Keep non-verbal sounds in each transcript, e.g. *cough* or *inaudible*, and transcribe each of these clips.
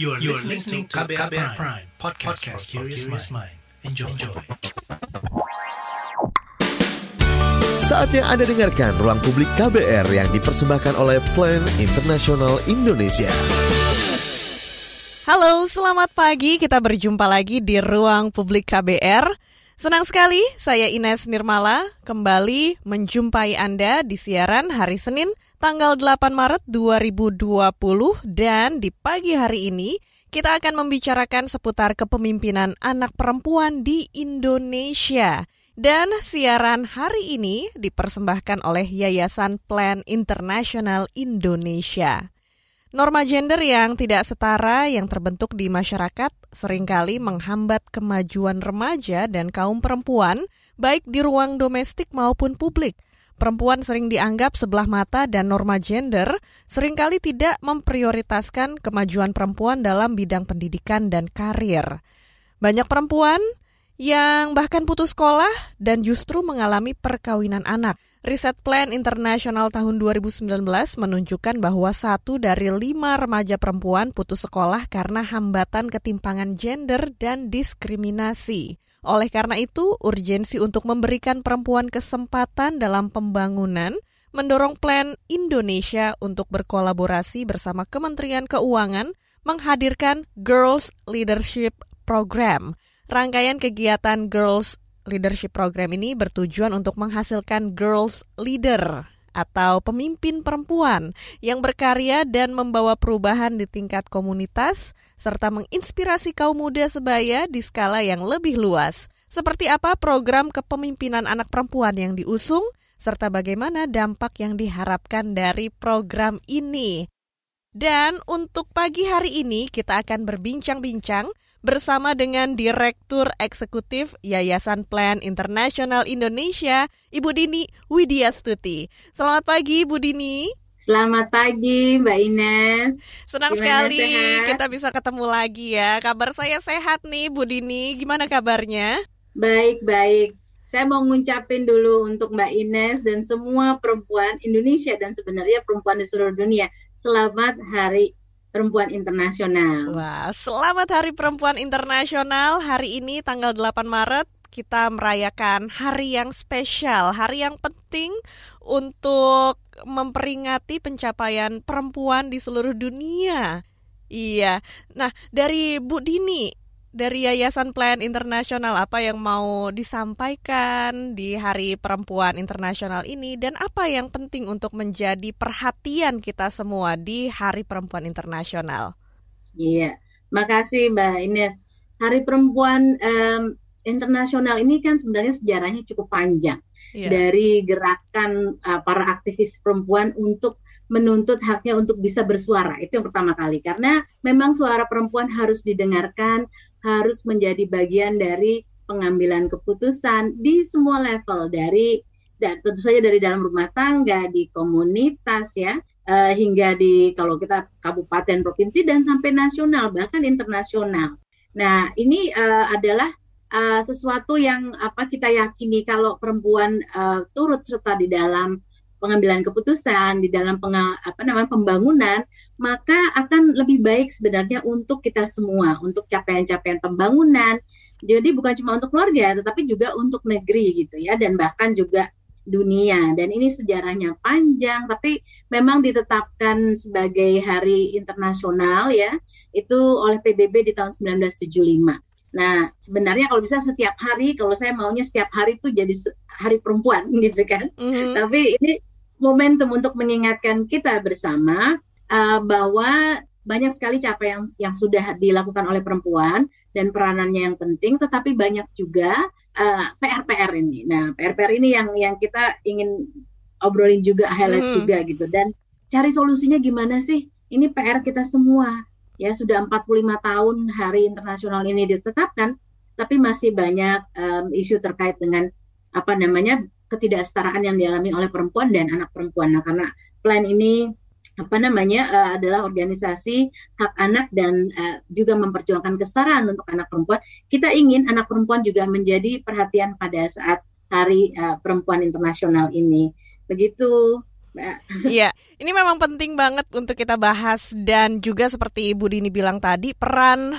You are, you are listening to KBR, KBR Prime, Prime podcast, podcast for curious mind. Enjoy. Enjoy. Saatnya Anda dengarkan Ruang Publik KBR yang dipersembahkan oleh Plan International Indonesia. Halo, selamat pagi. Kita berjumpa lagi di Ruang Publik KBR. Senang sekali, saya Ines Nirmala kembali menjumpai Anda di siaran hari Senin tanggal 8 Maret 2020 dan di pagi hari ini kita akan membicarakan seputar kepemimpinan anak perempuan di Indonesia. Dan siaran hari ini dipersembahkan oleh Yayasan Plan Internasional Indonesia. Norma gender yang tidak setara yang terbentuk di masyarakat sering kali menghambat kemajuan remaja dan kaum perempuan, baik di ruang domestik maupun publik. Perempuan sering dianggap sebelah mata dan norma gender sering kali tidak memprioritaskan kemajuan perempuan dalam bidang pendidikan dan karir. Banyak perempuan yang bahkan putus sekolah dan justru mengalami perkawinan anak. Riset Plan Internasional tahun 2019 menunjukkan bahwa satu dari lima remaja perempuan putus sekolah karena hambatan ketimpangan gender dan diskriminasi. Oleh karena itu, urgensi untuk memberikan perempuan kesempatan dalam pembangunan mendorong Plan Indonesia untuk berkolaborasi bersama Kementerian Keuangan menghadirkan Girls Leadership Program. Rangkaian kegiatan Girls Leadership Program ini bertujuan untuk menghasilkan girls leader atau pemimpin perempuan yang berkarya dan membawa perubahan di tingkat komunitas serta menginspirasi kaum muda sebaya di skala yang lebih luas. Seperti apa program kepemimpinan anak perempuan yang diusung serta bagaimana dampak yang diharapkan dari program ini. Dan untuk pagi hari ini kita akan berbincang-bincang bersama dengan Direktur Eksekutif Yayasan Plan Internasional Indonesia, Ibu Dini Widya Stuti. Selamat pagi, Ibu Dini. Selamat pagi, Mbak Ines. Senang Gimana sekali sehat? kita bisa ketemu lagi ya. Kabar saya sehat nih, Bu Dini. Gimana kabarnya? Baik, baik. Saya mau ngucapin dulu untuk Mbak Ines dan semua perempuan Indonesia dan sebenarnya perempuan di seluruh dunia. Selamat Hari Perempuan Internasional. Wah, selamat Hari Perempuan Internasional. Hari ini tanggal 8 Maret kita merayakan hari yang spesial, hari yang penting untuk memperingati pencapaian perempuan di seluruh dunia. Iya. Nah, dari Bu Dini, dari Yayasan Plan Internasional apa yang mau disampaikan di Hari Perempuan Internasional ini dan apa yang penting untuk menjadi perhatian kita semua di Hari Perempuan Internasional? Iya, makasih Mbak Ines. Hari Perempuan um, Internasional ini kan sebenarnya sejarahnya cukup panjang iya. dari gerakan uh, para aktivis perempuan untuk menuntut haknya untuk bisa bersuara. Itu yang pertama kali. Karena memang suara perempuan harus didengarkan, harus menjadi bagian dari pengambilan keputusan di semua level dari dan tentu saja dari dalam rumah tangga, di komunitas ya, uh, hingga di kalau kita kabupaten, provinsi dan sampai nasional bahkan internasional. Nah ini uh, adalah uh, sesuatu yang apa kita yakini kalau perempuan turut serta di dalam pengambilan keputusan di dalam penga, apa namanya pembangunan maka akan lebih baik sebenarnya untuk kita semua untuk capaian-capaian pembangunan jadi bukan cuma untuk keluarga tetapi juga untuk negeri gitu ya dan bahkan juga dunia dan ini sejarahnya panjang tapi memang ditetapkan sebagai hari internasional ya itu oleh PBB di tahun 1975 Nah, sebenarnya kalau bisa setiap hari, kalau saya maunya setiap hari itu jadi hari perempuan *laughs* gitu kan. Mm -hmm. Tapi ini momentum untuk mengingatkan kita bersama uh, bahwa banyak sekali capaian yang, yang sudah dilakukan oleh perempuan dan peranannya yang penting, tetapi banyak juga uh, PR-PR ini. Nah, PR-PR ini yang yang kita ingin obrolin juga, highlight hmm. juga gitu. Dan cari solusinya gimana sih? Ini PR kita semua. Ya, sudah 45 tahun Hari Internasional ini ditetapkan, tapi masih banyak um, isu terkait dengan apa namanya ketidaksetaraan yang dialami oleh perempuan dan anak perempuan. Nah, karena plan ini apa namanya uh, adalah organisasi hak anak dan uh, juga memperjuangkan kesetaraan untuk anak perempuan. Kita ingin anak perempuan juga menjadi perhatian pada saat Hari uh, Perempuan Internasional ini. Begitu *laughs* Iya, ini memang penting banget untuk kita bahas dan juga seperti Ibu Dini bilang tadi, peran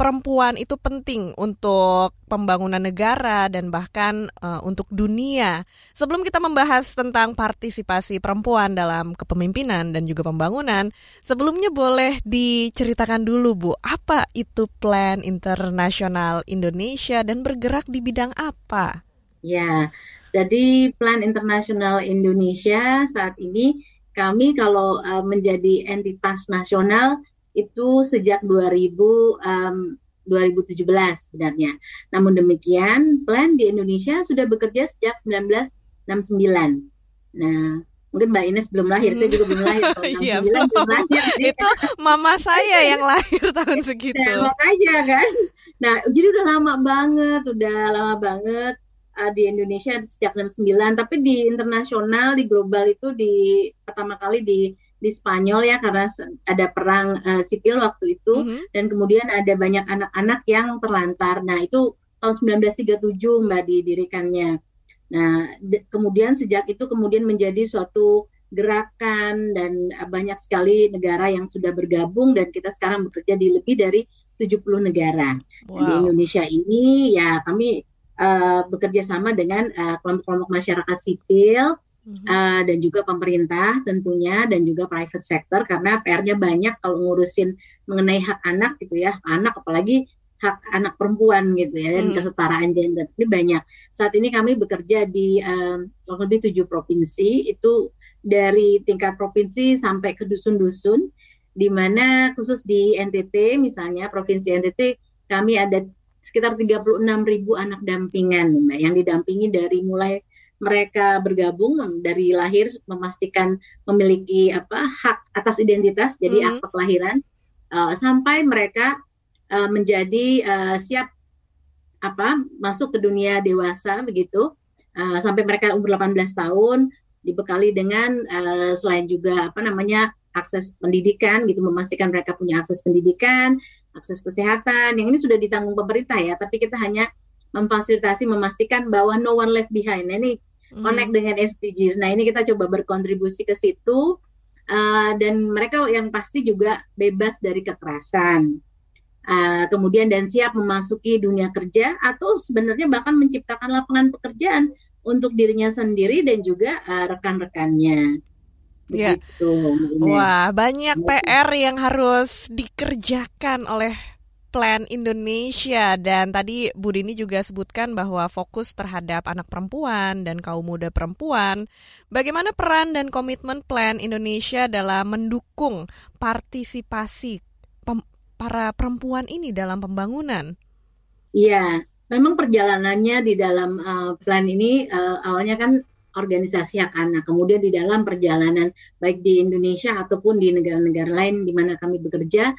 perempuan itu penting untuk pembangunan negara dan bahkan uh, untuk dunia. Sebelum kita membahas tentang partisipasi perempuan dalam kepemimpinan dan juga pembangunan, sebelumnya boleh diceritakan dulu Bu, apa itu Plan Internasional Indonesia dan bergerak di bidang apa? Ya, jadi Plan Internasional Indonesia saat ini kami kalau uh, menjadi entitas nasional itu sejak 2000 um, 2017 sebenarnya. Namun demikian, plan di Indonesia sudah bekerja sejak 1969. Nah, mungkin Mbak Ines belum lahir, saya juga belum lahir. *laughs* Iya, belum. belum lahir. Itu mama saya yang lahir tahun segitu. Nah, makanya kan. Nah, jadi udah lama banget, udah lama banget uh, di Indonesia sejak 69, tapi di internasional, di global itu di pertama kali di di Spanyol ya karena ada perang uh, sipil waktu itu mm -hmm. dan kemudian ada banyak anak-anak yang terlantar. Nah, itu tahun 1937 Mbak didirikannya. Nah, kemudian sejak itu kemudian menjadi suatu gerakan dan banyak sekali negara yang sudah bergabung dan kita sekarang bekerja di lebih dari 70 negara. Wow. Di Indonesia ini ya kami uh, bekerja sama dengan eh, kelompok-kelompok uh, masyarakat sipil uh, dan juga pemerintah tentunya dan juga private sector karena PR-nya banyak kalau ngurusin mengenai hak anak gitu ya. Anak apalagi hak anak perempuan gitu ya dan mm. kesetaraan gender. Ini banyak. Saat ini kami bekerja di um, lebih tujuh provinsi. Itu dari tingkat provinsi sampai ke dusun-dusun di mana khusus di NTT misalnya provinsi NTT kami ada sekitar 36 ribu anak dampingan yang didampingi dari mulai mereka bergabung dari lahir memastikan memiliki apa hak atas identitas jadi mm -hmm. akte kelahiran uh, sampai mereka uh, menjadi uh, siap apa masuk ke dunia dewasa begitu uh, sampai mereka umur 18 tahun dibekali dengan uh, selain juga apa namanya akses pendidikan gitu memastikan mereka punya akses pendidikan akses kesehatan yang ini sudah ditanggung pemerintah ya tapi kita hanya memfasilitasi memastikan bahwa no one left behind nah, ini hmm. connect dengan SDGs. Nah ini kita coba berkontribusi ke situ uh, dan mereka yang pasti juga bebas dari kekerasan. Uh, kemudian dan siap memasuki dunia kerja atau sebenarnya bahkan menciptakan lapangan pekerjaan untuk dirinya sendiri dan juga uh, rekan-rekannya. Ya. Wah, banyak PR yang harus dikerjakan oleh Plan Indonesia dan tadi Bu Dini juga sebutkan bahwa fokus terhadap anak perempuan dan kaum muda perempuan. Bagaimana peran dan komitmen Plan Indonesia dalam mendukung partisipasi para perempuan ini dalam pembangunan? Iya, memang perjalanannya di dalam uh, plan ini uh, awalnya kan organisasi hak anak. Kemudian di dalam perjalanan baik di Indonesia ataupun di negara-negara lain di mana kami bekerja,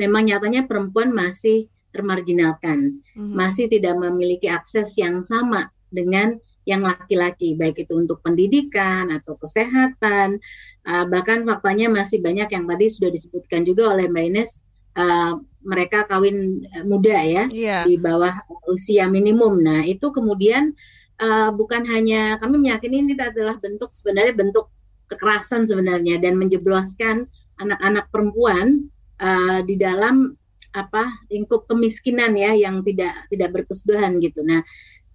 memang nyatanya perempuan masih termarginalkan, hmm. masih tidak memiliki akses yang sama dengan yang laki-laki, baik itu untuk pendidikan atau kesehatan, uh, bahkan faktanya masih banyak yang tadi sudah disebutkan juga oleh Mbak Ines, uh, mereka kawin muda ya, yeah. di bawah usia minimum. Nah itu kemudian uh, bukan hanya kami meyakini ini adalah bentuk sebenarnya bentuk kekerasan sebenarnya dan menjebloskan anak-anak perempuan uh, di dalam apa lingkup kemiskinan ya yang tidak tidak berkesudahan gitu. Nah,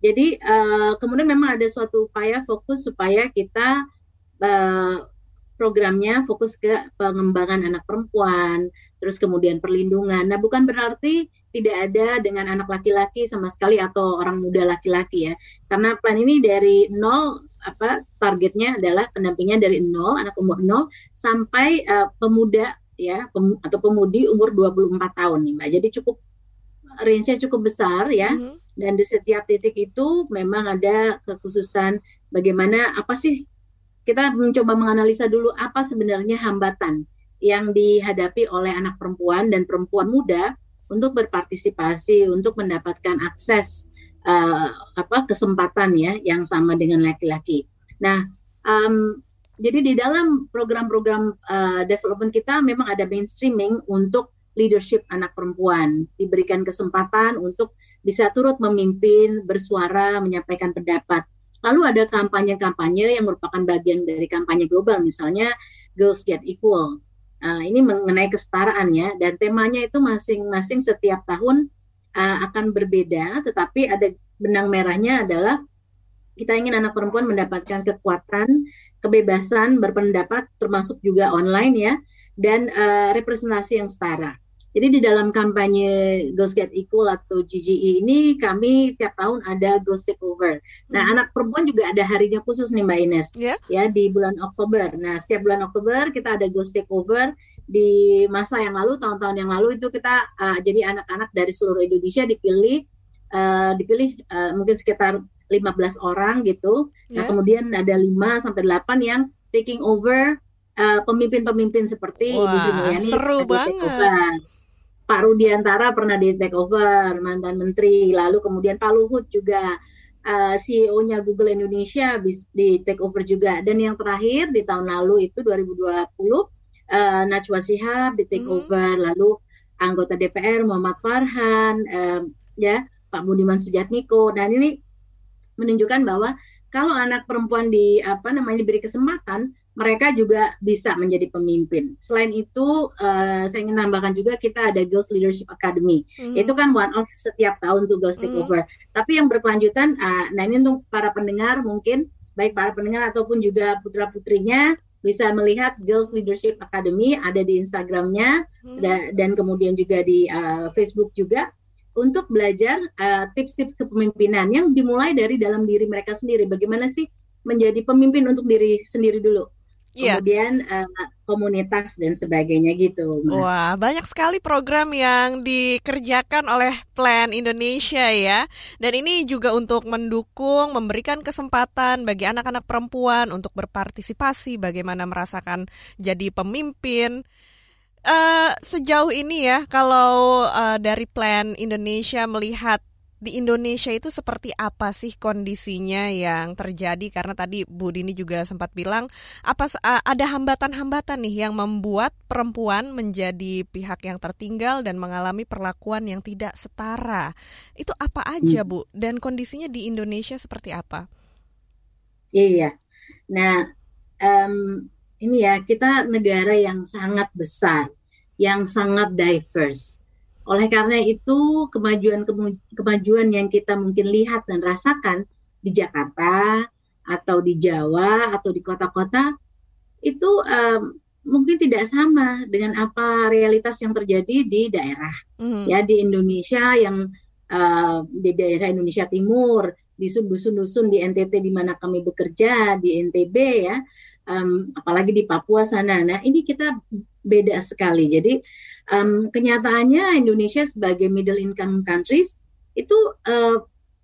jadi uh, kemudian memang ada suatu upaya fokus supaya kita uh, programnya fokus ke pengembangan anak perempuan, terus kemudian perlindungan. Nah, bukan berarti tidak ada dengan anak laki-laki sama sekali atau orang muda laki-laki ya. Karena plan ini dari nol apa targetnya adalah pendampingnya dari nol anak umur nol sampai uh, pemuda ya pem, atau pemudi umur 24 tahun nih Mbak. Jadi cukup range-nya cukup besar ya. Mm -hmm. Dan di setiap titik itu memang ada kekhususan bagaimana apa sih kita mencoba menganalisa dulu apa sebenarnya hambatan yang dihadapi oleh anak perempuan dan perempuan muda untuk berpartisipasi untuk mendapatkan akses uh, apa kesempatan ya yang sama dengan laki-laki. Nah, um, jadi di dalam program-program uh, development kita memang ada mainstreaming untuk leadership anak perempuan, diberikan kesempatan untuk bisa turut memimpin, bersuara, menyampaikan pendapat. Lalu ada kampanye-kampanye yang merupakan bagian dari kampanye global, misalnya Girls Get Equal. Uh, ini mengenai kesetaraan ya, dan temanya itu masing-masing setiap tahun uh, akan berbeda, tetapi ada benang merahnya adalah kita ingin anak perempuan mendapatkan kekuatan, kebebasan berpendapat, termasuk juga online ya, dan uh, representasi yang setara. Jadi di dalam kampanye Girls Get Equal atau GGE ini kami setiap tahun ada Girls Takeover. Nah hmm. anak perempuan juga ada harinya khusus nih Mbak Ines yeah. ya di bulan Oktober. Nah setiap bulan Oktober kita ada Girls Takeover di masa yang lalu tahun-tahun yang lalu itu kita uh, jadi anak-anak dari seluruh Indonesia dipilih uh, dipilih uh, mungkin sekitar 15 orang gitu. Yeah. Nah ya. kemudian ada 5 sampai 8 yang taking over pemimpin-pemimpin uh, seperti Wah, Ibu Sri Mulyani. Seru banget. Pak Rudiantara pernah di take over mantan menteri, lalu kemudian Pak Luhut juga uh, eh, CEO-nya Google Indonesia di take over juga. Dan yang terakhir di tahun lalu itu 2020 uh, eh, Najwa Shihab di take hmm. over, lalu anggota DPR Muhammad Farhan, uh, ya Pak Budiman Sujatmiko. Dan ini menunjukkan bahwa kalau anak perempuan di apa namanya diberi kesempatan mereka juga bisa menjadi pemimpin. Selain itu, uh, saya ingin tambahkan juga kita ada Girls Leadership Academy. Mm. Itu kan one of setiap tahun tuh Girls Takeover. Mm. Tapi yang berkelanjutan, uh, nah ini untuk para pendengar mungkin baik para pendengar ataupun juga putra putrinya bisa melihat Girls Leadership Academy ada di Instagramnya mm. dan kemudian juga di uh, Facebook juga untuk belajar tips-tips uh, kepemimpinan yang dimulai dari dalam diri mereka sendiri. Bagaimana sih menjadi pemimpin untuk diri sendiri dulu yeah. kemudian uh, komunitas dan sebagainya gitu. Wah, banyak sekali program yang dikerjakan oleh Plan Indonesia ya. Dan ini juga untuk mendukung, memberikan kesempatan bagi anak-anak perempuan untuk berpartisipasi, bagaimana merasakan jadi pemimpin. Uh, sejauh ini ya, kalau uh, dari Plan Indonesia melihat di Indonesia itu seperti apa sih kondisinya yang terjadi karena tadi Bu Dini juga sempat bilang apa ada hambatan-hambatan nih yang membuat perempuan menjadi pihak yang tertinggal dan mengalami perlakuan yang tidak setara. Itu apa aja hmm. Bu dan kondisinya di Indonesia seperti apa? Iya. Nah, um, ini ya kita negara yang sangat besar, yang sangat diverse. Oleh karena itu, kemajuan-kemajuan yang kita mungkin lihat dan rasakan di Jakarta atau di Jawa atau di kota-kota itu um, mungkin tidak sama dengan apa realitas yang terjadi di daerah. Mm. ya di Indonesia yang uh, di daerah Indonesia Timur di dusun-dusun di NTT di mana kami bekerja di NTB ya um, apalagi di Papua sana. Nah ini kita beda sekali. Jadi um, kenyataannya Indonesia sebagai middle income countries itu uh,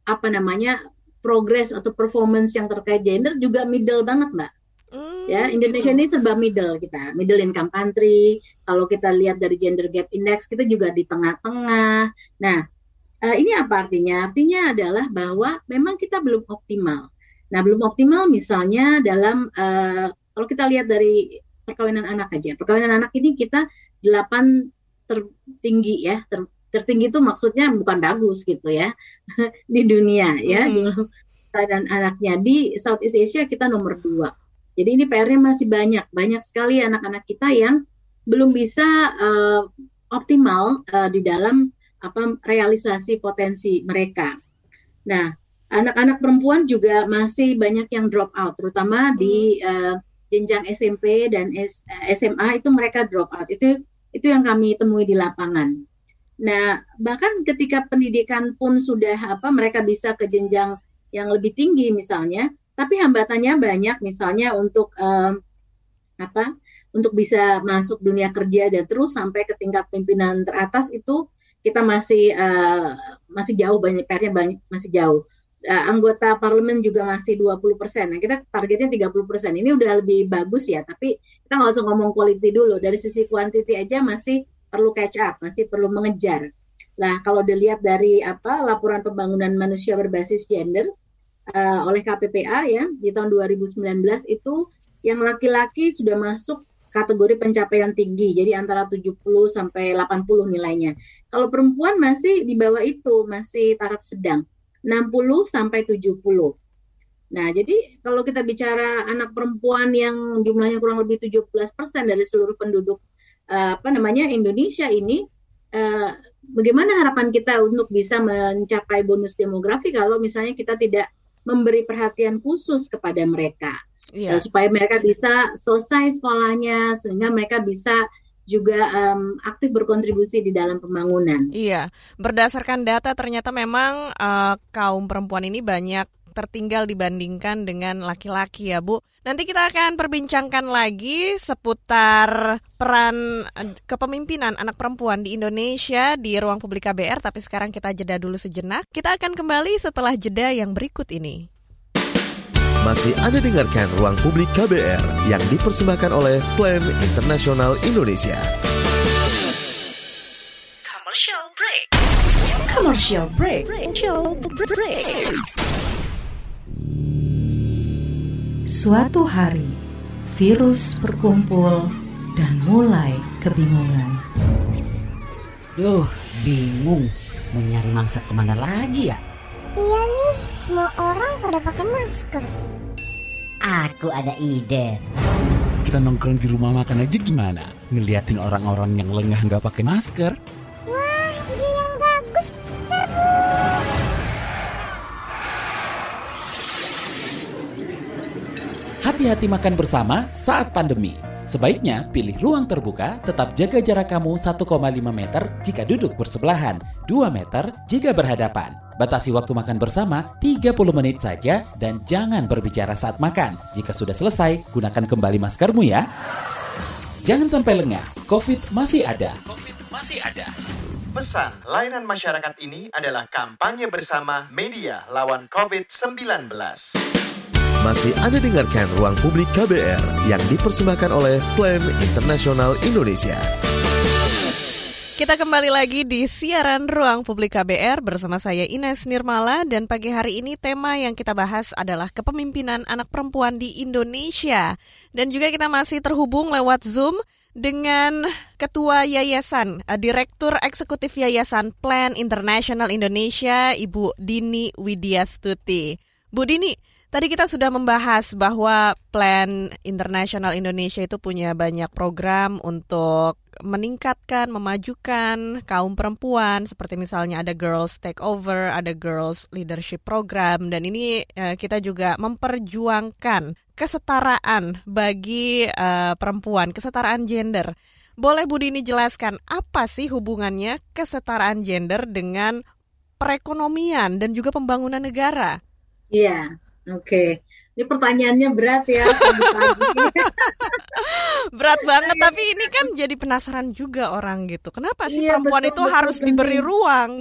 apa namanya progres atau performance yang terkait gender juga middle banget mbak. Mm, ya Indonesia gitu. ini serba middle kita. Middle income country kalau kita lihat dari gender gap index kita juga di tengah-tengah. Nah uh, ini apa artinya? Artinya adalah bahwa memang kita belum optimal nah belum optimal misalnya dalam uh, kalau kita lihat dari perkawinan anak aja. Perkawinan anak ini kita 8 tertinggi ya. Ter, tertinggi itu maksudnya bukan bagus gitu ya. *laughs* Di dunia ya hmm. dan anaknya. Di Southeast Asia kita nomor dua. Jadi ini PR-nya masih banyak. Banyak sekali anak-anak kita yang belum bisa uh, optimal uh, di dalam apa realisasi potensi mereka. Nah anak-anak perempuan juga masih banyak yang drop out terutama hmm. di uh, jenjang SMP dan SMA itu mereka drop out itu itu yang kami temui di lapangan. Nah, bahkan ketika pendidikan pun sudah apa mereka bisa ke jenjang yang lebih tinggi misalnya, tapi hambatannya banyak misalnya untuk um, apa? Untuk bisa masuk dunia kerja dan terus sampai ke tingkat pimpinan teratas itu kita masih uh, masih jauh banyak PR-nya banyak masih jauh uh, anggota parlemen juga masih 20 persen. Nah, kita targetnya 30 persen. Ini udah lebih bagus ya, tapi kita nggak usah ngomong quality dulu. Dari sisi quantity aja masih perlu catch up, masih perlu mengejar. Nah, kalau dilihat dari apa laporan pembangunan manusia berbasis gender uh, oleh KPPA ya di tahun 2019 itu yang laki-laki sudah masuk kategori pencapaian tinggi, jadi antara 70 sampai 80 nilainya. Kalau perempuan masih di bawah itu, masih taraf sedang. 60 sampai 70. Nah, jadi kalau kita bicara anak perempuan yang jumlahnya kurang lebih 17% dari seluruh penduduk uh, apa namanya Indonesia ini uh, bagaimana harapan kita untuk bisa mencapai bonus demografi kalau misalnya kita tidak memberi perhatian khusus kepada mereka yeah. uh, supaya mereka bisa selesai sekolahnya sehingga mereka bisa juga um, aktif berkontribusi di dalam pembangunan. Iya, berdasarkan data ternyata memang uh, kaum perempuan ini banyak tertinggal dibandingkan dengan laki-laki ya Bu. Nanti kita akan perbincangkan lagi seputar peran eh, kepemimpinan anak perempuan di Indonesia di ruang publik KBR, tapi sekarang kita jeda dulu sejenak. Kita akan kembali setelah jeda yang berikut ini. Masih Anda dengarkan Ruang Publik KBR yang dipersembahkan oleh Plan Internasional Indonesia. Commercial break. Commercial break. Commercial break. Suatu hari, virus berkumpul dan mulai kebingungan. Duh, bingung. Mau nyari mangsa ke mana lagi ya? Iya nih, semua orang pada pakai masker. Aku ada ide. Kita nongkrong di rumah makan aja gimana? Ngeliatin orang-orang yang lengah nggak pakai masker. Wah, ide yang bagus. Hati-hati makan bersama saat pandemi. Sebaiknya pilih ruang terbuka, tetap jaga jarak kamu 1,5 meter jika duduk bersebelahan, 2 meter jika berhadapan. Batasi waktu makan bersama 30 menit saja dan jangan berbicara saat makan. Jika sudah selesai, gunakan kembali maskermu ya. Jangan sampai lengah, COVID masih ada. COVID masih ada. Pesan layanan masyarakat ini adalah kampanye bersama media lawan COVID-19. Masih Anda dengarkan Ruang Publik KBR yang dipersembahkan oleh Plan Internasional Indonesia. Kita kembali lagi di siaran Ruang Publik KBR bersama saya Ines Nirmala dan pagi hari ini tema yang kita bahas adalah kepemimpinan anak perempuan di Indonesia. Dan juga kita masih terhubung lewat Zoom dengan Ketua Yayasan, eh, Direktur Eksekutif Yayasan Plan International Indonesia, Ibu Dini Widyastuti. Bu Dini, Tadi kita sudah membahas bahwa Plan Internasional Indonesia itu punya banyak program untuk meningkatkan, memajukan kaum perempuan seperti misalnya ada Girls Takeover, ada Girls Leadership Program dan ini uh, kita juga memperjuangkan kesetaraan bagi uh, perempuan, kesetaraan gender. Boleh Budi ini jelaskan apa sih hubungannya kesetaraan gender dengan perekonomian dan juga pembangunan negara? Iya, Oke, ini pertanyaannya berat ya. *laughs* berat banget, iya. tapi ini kan jadi penasaran juga orang gitu. Kenapa sih iya, perempuan betul, itu betul, harus betul. diberi ruang?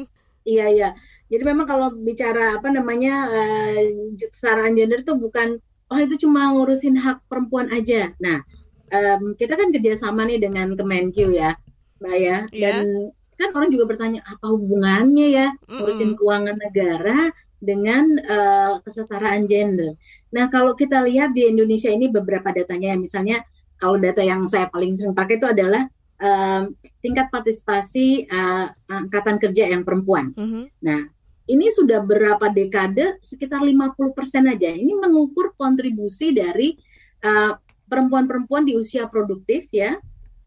Iya, iya. Jadi memang kalau bicara apa namanya uh, kesetaraan gender itu bukan oh itu cuma ngurusin hak perempuan aja. Nah, um, kita kan kerjasama nih dengan Kemenkyu ya, Mbak ya. Dan yeah. kan orang juga bertanya apa hubungannya ya ngurusin mm -mm. keuangan negara dengan uh, kesetaraan gender. Nah, kalau kita lihat di Indonesia ini beberapa datanya, misalnya kalau data yang saya paling sering pakai itu adalah um, tingkat partisipasi uh, angkatan kerja yang perempuan. Mm -hmm. Nah, ini sudah berapa dekade sekitar 50% aja. Ini mengukur kontribusi dari perempuan-perempuan uh, di usia produktif ya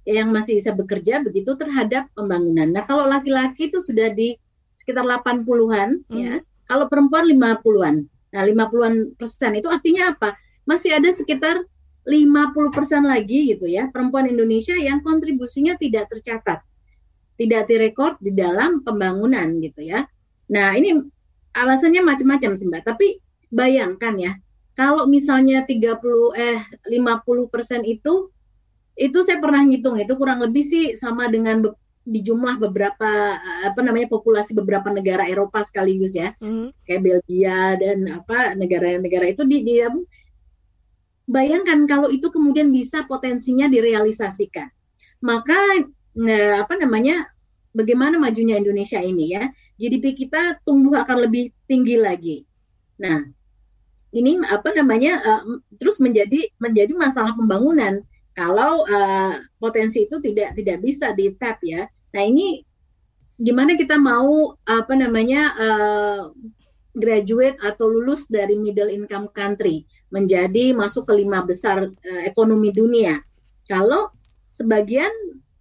yang masih bisa bekerja begitu terhadap pembangunan. Nah, kalau laki-laki itu sudah di sekitar 80-an mm -hmm. ya kalau perempuan 50-an. Nah, 50-an persen itu artinya apa? Masih ada sekitar 50 persen lagi gitu ya, perempuan Indonesia yang kontribusinya tidak tercatat. Tidak direkord di dalam pembangunan gitu ya. Nah, ini alasannya macam-macam sih Mbak, tapi bayangkan ya, kalau misalnya 30 eh 50 persen itu itu saya pernah ngitung itu kurang lebih sih sama dengan di jumlah beberapa apa namanya populasi beberapa negara Eropa sekaligus ya. Mm. kayak Belgia dan apa negara-negara itu di, di bayangkan kalau itu kemudian bisa potensinya direalisasikan. Maka nah, apa namanya bagaimana majunya Indonesia ini ya? GDP kita tumbuh akan lebih tinggi lagi. Nah ini apa namanya uh, terus menjadi menjadi masalah pembangunan kalau uh, potensi itu tidak tidak bisa di tap ya. Nah ini gimana kita mau apa namanya uh, graduate atau lulus dari middle income country menjadi masuk ke lima besar uh, ekonomi dunia. Kalau sebagian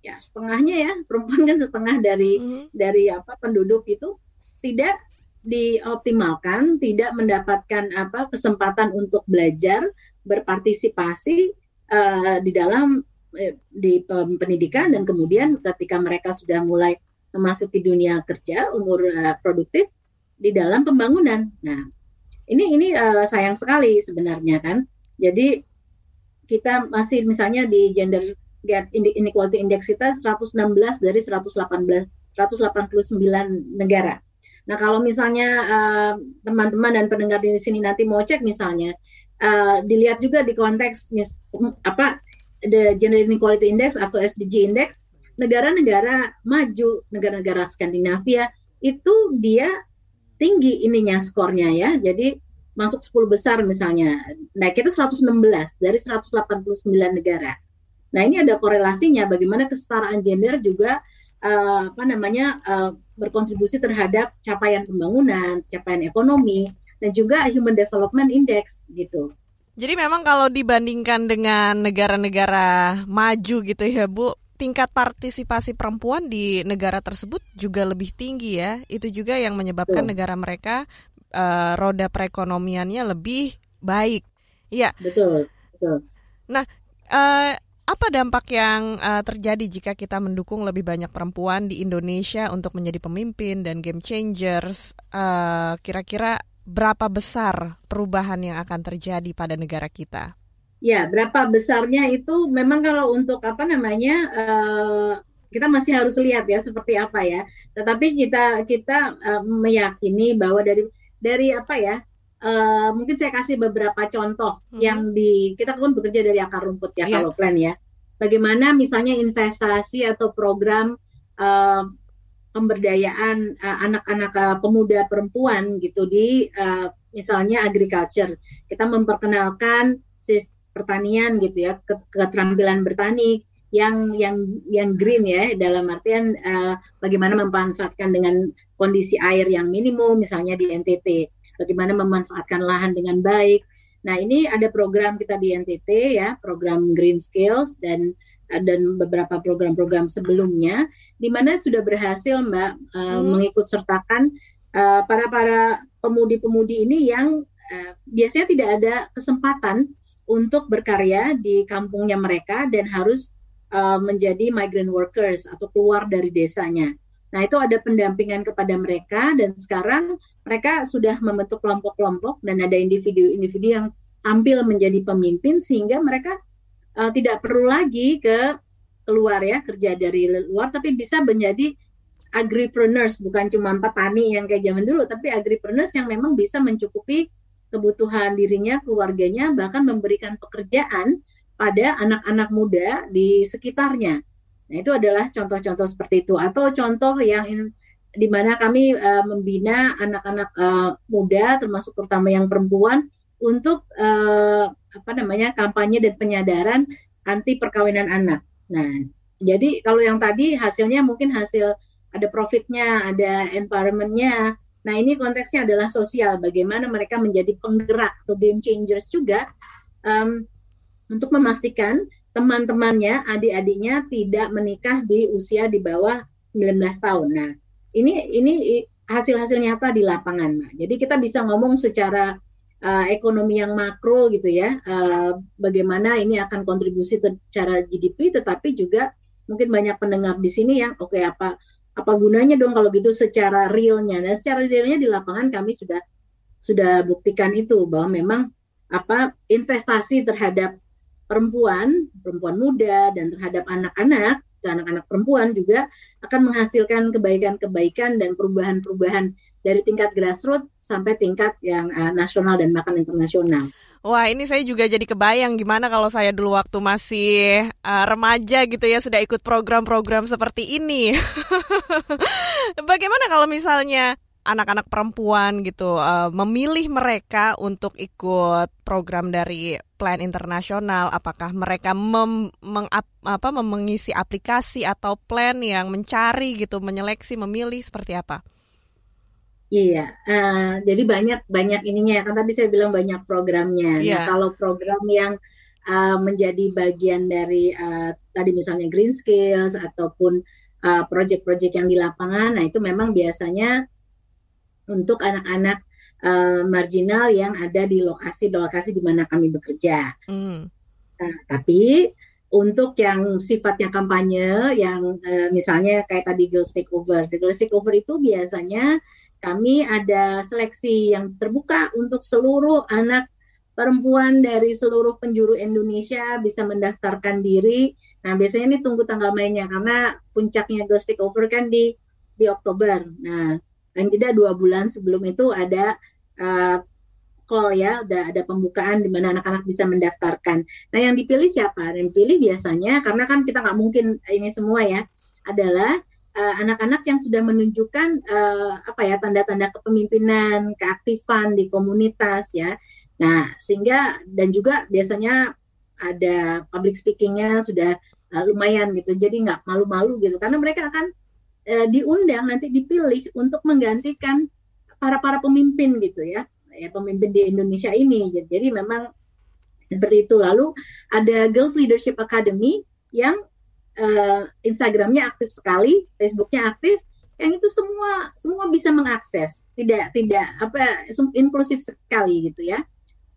ya setengahnya ya perempuan kan setengah dari mm-hmm. dari apa penduduk itu tidak dioptimalkan, tidak mendapatkan apa kesempatan untuk belajar, berpartisipasi uh, di dalam uh, di pendidikan dan kemudian ketika mereka sudah mulai memasuki dunia kerja umur uh, produktif di dalam pembangunan. Nah, ini ini uh, sayang sekali sebenarnya kan. Jadi kita masih misalnya di gender gap inequality index kita 116 dari 118 189 negara. Nah, kalau misalnya eh, teman-teman uh, dan pendengar di sini nanti mau cek misalnya uh, dilihat juga di konteks apa the Gender Inequality Index atau SDG Index negara-negara maju, negara-negara Skandinavia itu dia tinggi ininya skornya ya. Jadi masuk 10 besar misalnya. Nah, kita 116 dari 189 negara. Nah, ini ada korelasinya bagaimana kesetaraan gender juga uh, apa namanya uh, berkontribusi terhadap capaian pembangunan, capaian ekonomi, dan juga Human Development Index gitu. Jadi memang kalau dibandingkan dengan negara-negara maju gitu ya Bu, tingkat partisipasi perempuan di negara tersebut juga lebih tinggi ya. Itu juga yang menyebabkan betul. negara mereka uh, roda perekonomiannya lebih baik. Iya. Betul. Betul. Nah, uh, apa dampak yang uh, terjadi jika kita mendukung lebih banyak perempuan di Indonesia untuk menjadi pemimpin dan game changers? kira kira-kira berapa besar perubahan yang akan terjadi pada negara kita? Ya, berapa besarnya itu memang kalau untuk apa namanya uh, kita masih harus lihat ya seperti apa ya. Tetapi kita kita uh, meyakini bahwa dari dari apa ya Uh, mungkin saya kasih beberapa contoh hmm. yang di kita kan bekerja dari akar rumput ya yeah. kalau plan ya. Bagaimana misalnya investasi atau program uh, pemberdayaan uh, anak-anak uh, pemuda perempuan gitu di uh, misalnya agriculture. Kita memperkenalkan pertanian gitu ya, keterampilan bertani yang yang yang green ya dalam artian uh, bagaimana memanfaatkan dengan kondisi air yang minimum misalnya di NTT bagaimana memanfaatkan lahan dengan baik. Nah, ini ada program kita di NTT ya, program Green Skills dan dan beberapa program-program sebelumnya di mana sudah berhasil Mbak uh, hmm. mengikut sertakan uh, para para pemudi-pemudi ini yang uh, biasanya tidak ada kesempatan untuk berkarya di kampungnya mereka dan harus uh, menjadi migrant workers atau keluar dari desanya. Nah, itu ada pendampingan kepada mereka dan sekarang mereka sudah membentuk kelompok-kelompok dan ada individu-individu yang tampil menjadi pemimpin sehingga mereka uh, tidak perlu lagi ke keluar ya kerja dari luar tapi bisa menjadi agripreneurs bukan cuma petani yang kayak zaman dulu tapi agripreneurs yang memang bisa mencukupi kebutuhan dirinya, keluarganya bahkan memberikan pekerjaan pada anak-anak muda di sekitarnya. Nah, itu adalah contoh-contoh seperti itu atau contoh yang di mana kami uh, membina anak-anak uh, muda termasuk terutama yang perempuan untuk uh, apa namanya kampanye dan penyadaran anti perkawinan anak. Nah, jadi kalau yang tadi hasilnya mungkin hasil ada profitnya, ada environmentnya. Nah, ini konteksnya adalah sosial. Bagaimana mereka menjadi penggerak atau game changers juga um, untuk memastikan teman-temannya, adik-adiknya tidak menikah di usia di bawah 19 tahun. Nah, ini ini hasil-hasil nyata di lapangan. Jadi kita bisa ngomong secara uh, ekonomi yang makro gitu ya, uh, bagaimana ini akan kontribusi secara GDP, tetapi juga mungkin banyak pendengar di sini yang oke okay, apa apa gunanya dong kalau gitu secara realnya. Nah, secara realnya di lapangan kami sudah sudah buktikan itu bahwa memang apa investasi terhadap perempuan, perempuan muda dan terhadap anak-anak, anak-anak perempuan juga akan menghasilkan kebaikan-kebaikan dan perubahan-perubahan dari tingkat grassroots sampai tingkat yang uh, nasional dan bahkan internasional. Wah, ini saya juga jadi kebayang gimana kalau saya dulu waktu masih uh, remaja gitu ya sudah ikut program-program seperti ini. *laughs* Bagaimana kalau misalnya anak-anak perempuan gitu uh, memilih mereka untuk ikut program dari Plan Internasional apakah mereka mem, meng, apa mengisi aplikasi atau plan yang mencari gitu menyeleksi memilih seperti apa Iya, uh, jadi banyak banyak ininya kan tadi saya bilang banyak programnya. Yeah. Nah, iya. kalau program yang uh, menjadi bagian dari uh, tadi misalnya green skills ataupun uh, project-project yang di lapangan, nah itu memang biasanya untuk anak-anak uh, marginal yang ada di lokasi-lokasi di mana kami bekerja. Mm. Nah, tapi untuk yang sifatnya kampanye, yang uh, misalnya kayak tadi Girls Takeover, Girls Takeover itu biasanya kami ada seleksi yang terbuka untuk seluruh anak perempuan dari seluruh penjuru Indonesia bisa mendaftarkan diri. Nah, biasanya ini tunggu tanggal mainnya karena puncaknya Girls Over kan di di Oktober. Nah, dan tidak dua bulan sebelum itu ada uh, call ya, ada ada pembukaan di mana anak-anak bisa mendaftarkan. Nah, yang dipilih siapa? Yang dipilih biasanya karena kan kita nggak mungkin ini semua ya, adalah Eh, anak-anak uh, yang sudah menunjukkan uh, apa ya tanda-tanda kepemimpinan, keaktifan di komunitas ya. Nah, sehingga dan juga biasanya ada public speakingnya sudah uh, lumayan gitu. Jadi nggak malu-malu gitu karena mereka akan uh, diundang nanti dipilih untuk menggantikan para para pemimpin gitu ya. Ya pemimpin di Indonesia ini. Jadi, memang seperti itu. Lalu ada Girls Leadership Academy yang uh, Instagramnya aktif sekali, Facebooknya aktif, yang itu semua semua bisa mengakses, tidak tidak apa inklusif sekali gitu ya.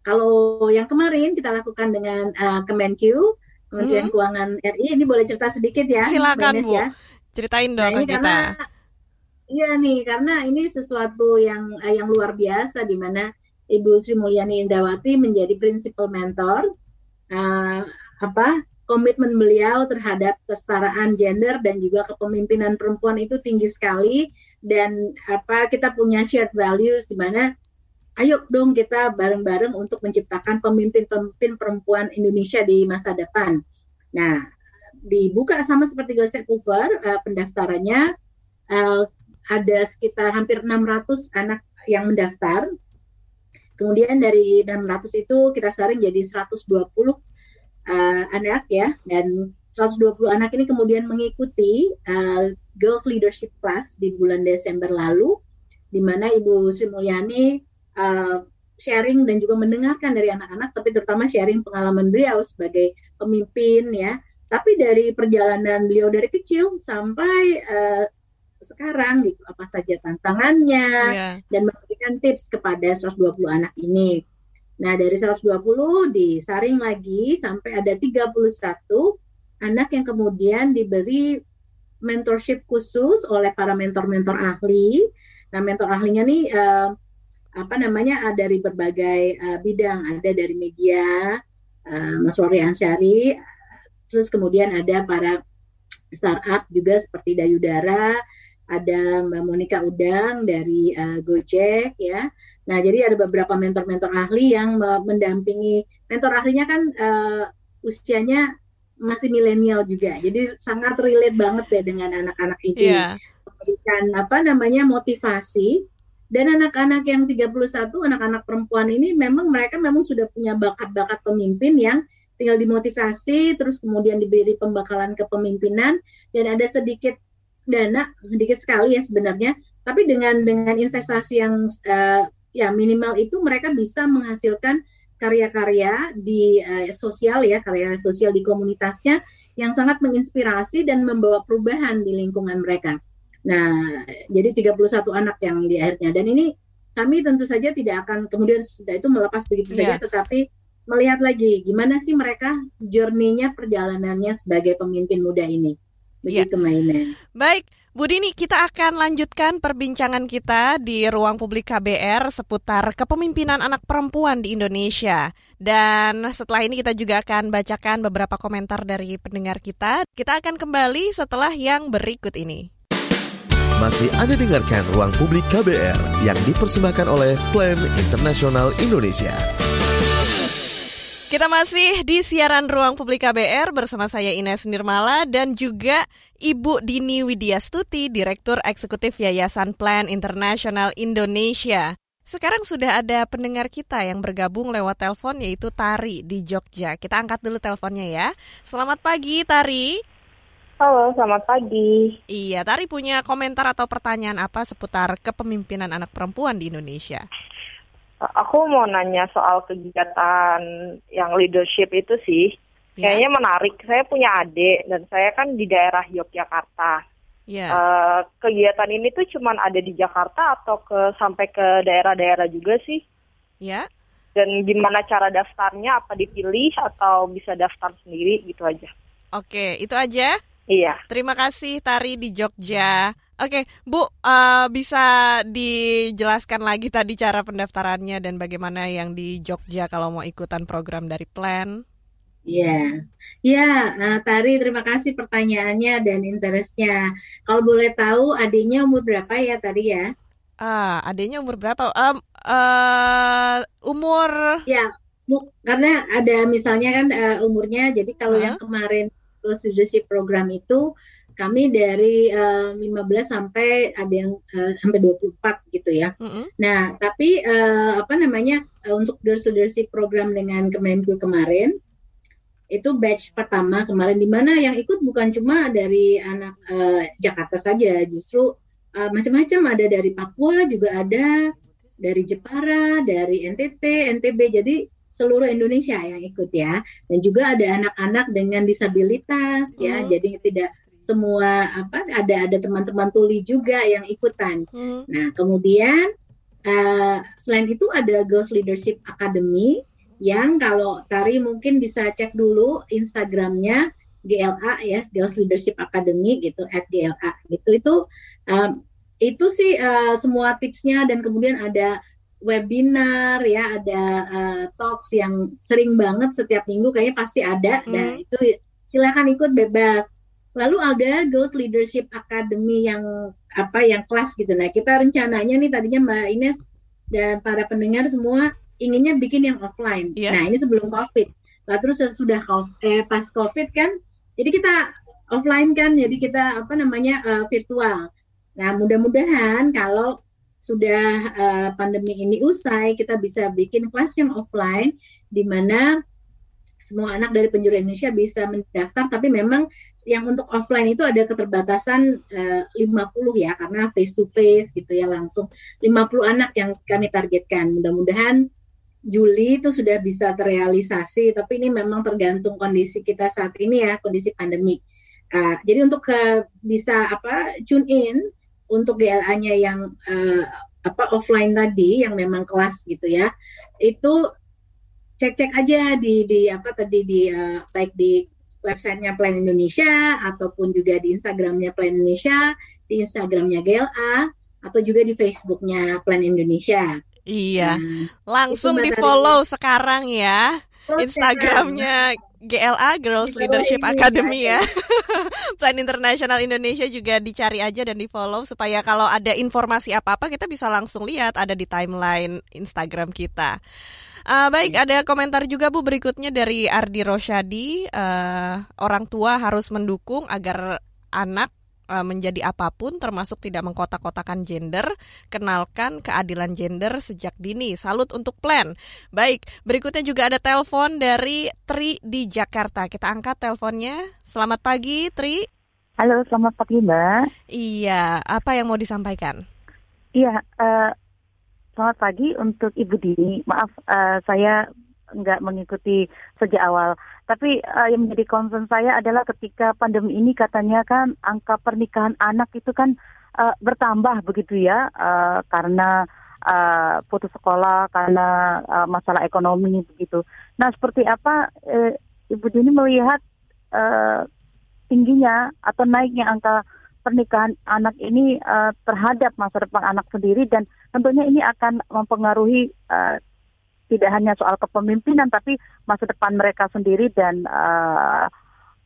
Kalau yang kemarin kita lakukan dengan uh, Kemenq, Kementerian hmm. Keuangan RI, ini boleh cerita sedikit ya? Silakan Bu, ya. Ceritain dong nah, ke kita. Iya nih, karena ini sesuatu yang uh, yang luar biasa di mana Ibu Sri Mulyani Indawati menjadi principal mentor uh, apa komitmen beliau terhadap kesetaraan gender dan juga kepemimpinan perempuan itu tinggi sekali dan apa kita punya shared values di mana ayo dong kita bareng-bareng untuk menciptakan pemimpin-pemimpin perempuan Indonesia di masa depan. Nah, dibuka sama seperti Girls Over uh, pendaftarannya uh, ada sekitar hampir 600 anak yang mendaftar. Kemudian dari 600 itu kita saring jadi 120 uh, anak ya dan 120 anak ini kemudian mengikuti uh, Girls Leadership Class di bulan Desember lalu di mana Ibu Sri Mulyani uh, sharing dan juga mendengarkan dari anak-anak tapi terutama sharing pengalaman beliau sebagai pemimpin ya tapi dari perjalanan beliau dari kecil sampai uh, sekarang gitu apa saja tantangannya yeah. dan memberikan tips kepada 120 anak ini Nah, dari 120 disaring lagi sampai ada 31 anak yang kemudian diberi mentorship khusus oleh para mentor-mentor ahli. Nah, mentor ahlinya nih uh, apa namanya ada dari berbagai uh, bidang, ada dari media, uh, Mas Wari Ansyari, terus kemudian ada para startup juga seperti Dayudara, ada Mbak Monica Udang dari uh, Gojek ya. Nah, jadi ada beberapa mentor-mentor ahli yang mendampingi mentor ahlinya kan uh, usianya masih milenial juga. Jadi sangat relate banget ya dengan anak-anak ini. Yeah. Memberikan apa namanya motivasi dan anak-anak yang 31 anak-anak perempuan ini memang mereka memang sudah punya bakat-bakat pemimpin yang tinggal dimotivasi terus kemudian diberi pembakalan kepemimpinan dan ada sedikit dana sedikit sekali ya sebenarnya tapi dengan dengan investasi yang uh, ya minimal itu mereka bisa menghasilkan karya-karya di uh, sosial ya karya sosial di komunitasnya yang sangat menginspirasi dan membawa perubahan di lingkungan mereka. Nah, jadi 31 anak yang di akhirnya dan ini kami tentu saja tidak akan kemudian sudah itu melepas begitu yeah. saja tetapi melihat lagi gimana sih mereka journey-nya perjalanannya sebagai pemimpin muda ini. Begitu ya. mainnya. Baik, Bu Dini, kita akan lanjutkan perbincangan kita di ruang publik KBR seputar kepemimpinan anak perempuan di Indonesia. Dan setelah ini kita juga akan bacakan beberapa komentar dari pendengar kita. Kita akan kembali setelah yang berikut ini. Masih Anda dengarkan Ruang Publik KBR yang dipersembahkan oleh Plan Internasional Indonesia. Kita masih di siaran Ruang Publik KBR bersama saya Ines Nirmala dan juga Ibu Dini Widyastuti, Direktur Eksekutif Yayasan Plan Internasional Indonesia. Sekarang sudah ada pendengar kita yang bergabung lewat telepon yaitu Tari di Jogja. Kita angkat dulu teleponnya ya. Selamat pagi Tari. Halo, selamat pagi. Iya, Tari punya komentar atau pertanyaan apa seputar kepemimpinan anak perempuan di Indonesia? Aku mau nanya soal kegiatan yang leadership itu sih. Ya. Kayaknya menarik. Saya punya adik dan saya kan di daerah Yogyakarta. Ya. Uh, kegiatan ini tuh cuma ada di Jakarta atau ke sampai ke daerah-daerah juga sih? Ya. Dan gimana cara daftarnya? Apa dipilih atau bisa daftar sendiri gitu aja? Oke, itu aja. Iya. Terima kasih Tari di Jogja. Oke, Bu, uh, bisa dijelaskan lagi tadi cara pendaftarannya dan bagaimana yang di Jogja kalau mau ikutan program dari Plan? Iya, ya, uh, Tari, terima kasih pertanyaannya dan interestnya. Kalau boleh tahu, adiknya umur berapa ya tadi ya? Ah, adiknya umur berapa? Um, uh, umur? Ya, karena ada misalnya kan uh, umurnya. Jadi kalau uh -huh. yang kemarin leadership program itu kami dari uh, eh, 15 sampai ada yang uh, sampai 24 gitu ya. Mm -hmm. Nah, tapi uh, apa namanya uh, untuk Girls Leadership program dengan Kemenku kemarin itu batch pertama kemarin di mana yang ikut bukan cuma dari anak uh, Jakarta saja, justru uh, macam-macam ada dari Papua juga ada, dari Jepara, dari NTT, NTB. Jadi seluruh Indonesia yang ikut ya dan juga ada anak-anak dengan disabilitas ya hmm. jadi tidak semua apa ada ada teman-teman tuli juga yang ikutan hmm. nah kemudian uh, selain itu ada Girls Leadership Academy yang kalau Tari mungkin bisa cek dulu Instagramnya GLA ya Girls Leadership Academy gitu at GLA gitu itu um, itu sih uh, semua tipsnya dan kemudian ada webinar ya ada uh, talks yang sering banget setiap minggu kayaknya pasti ada mm. dan itu silakan ikut bebas lalu ada Girls Leadership Academy yang apa yang kelas gitu. Nah kita rencananya nih tadinya Mbak Ines dan para pendengar semua inginnya bikin yang offline. Yeah. nah ini sebelum covid. Lah terus sudah eh, pas covid kan jadi kita offline kan jadi kita apa namanya uh, virtual. Nah mudah-mudahan kalau sudah uh, pandemi ini usai, kita bisa bikin kelas yang offline di mana semua anak dari penjuru Indonesia bisa mendaftar, tapi memang yang untuk offline itu ada keterbatasan uh, eh, 50 ya, karena face to face gitu ya langsung 50 anak yang kami targetkan. Mudah-mudahan Juli itu sudah bisa terrealisasi, tapi ini memang tergantung kondisi kita saat ini ya, kondisi pandemi. Uh, jadi untuk uh, bisa apa tune in untuk GLA-nya yang uh, apa offline tadi yang memang kelas gitu ya itu cek-cek aja di di apa tadi di uh, baik di websitenya Plan Indonesia ataupun juga di Instagramnya Plan Indonesia di Instagramnya GLA atau juga di Facebooknya Plan Indonesia. Iya nah, langsung di follow sekarang ya Instagramnya GLA Girls Leadership Academy ya. *laughs* Plan Internasional Indonesia juga dicari aja dan di follow supaya kalau ada informasi apa-apa kita bisa langsung lihat ada di timeline Instagram kita. Uh, baik, ada komentar juga Bu berikutnya dari Ardi Rosyadi. Uh, orang tua harus mendukung agar anak Eh, menjadi apa pun termasuk tidak mengkotak-kotakan gender, kenalkan keadilan gender sejak dini. Salut untuk plan. Baik, berikutnya juga ada telepon dari Tri di Jakarta. Kita angkat teleponnya. Selamat pagi, Tri. Halo, selamat pagi, Mbak. Iya, apa yang mau disampaikan? Iya, uh, selamat pagi untuk Ibu Dini. Maaf, uh, saya nggak mengikuti sejak awal. Tapi uh, yang menjadi concern saya adalah ketika pandemi ini katanya kan angka pernikahan anak itu kan uh, bertambah begitu ya uh, karena uh, putus sekolah karena uh, masalah ekonomi begitu. Nah seperti apa uh, Ibu Dini melihat uh, tingginya atau naiknya angka pernikahan anak ini uh, terhadap masa depan anak sendiri dan tentunya ini akan mempengaruhi uh, tidak hanya soal kepemimpinan tapi masa depan mereka sendiri dan uh,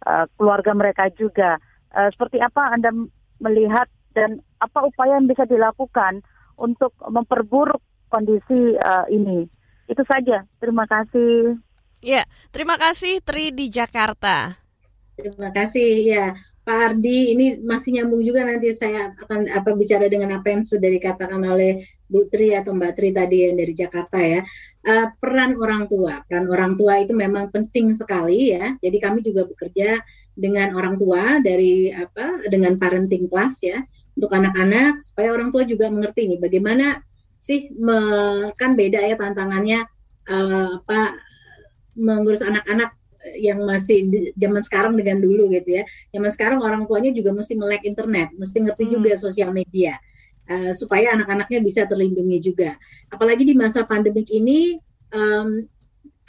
uh, keluarga mereka juga. Uh, seperti apa Anda melihat dan apa upaya yang bisa dilakukan untuk memperburuk kondisi uh, ini? Itu saja. Terima kasih. Ya, terima kasih Tri di Jakarta. Terima kasih ya. Pak Ardi, ini masih nyambung juga nanti saya akan apa bicara dengan apa yang sudah dikatakan oleh Bu Tri atau Mbak Tri tadi yang dari Jakarta ya. Uh, peran orang tua, peran orang tua itu memang penting sekali ya. Jadi kami juga bekerja dengan orang tua dari apa dengan parenting class ya untuk anak-anak supaya orang tua juga mengerti nih bagaimana sih me, kan beda ya tantangannya uh, apa mengurus anak-anak yang masih di, zaman sekarang dengan dulu gitu ya. Zaman sekarang orang tuanya juga mesti melek internet, mesti ngerti hmm. juga sosial media uh, supaya anak-anaknya bisa terlindungi juga. Apalagi di masa pandemik ini anak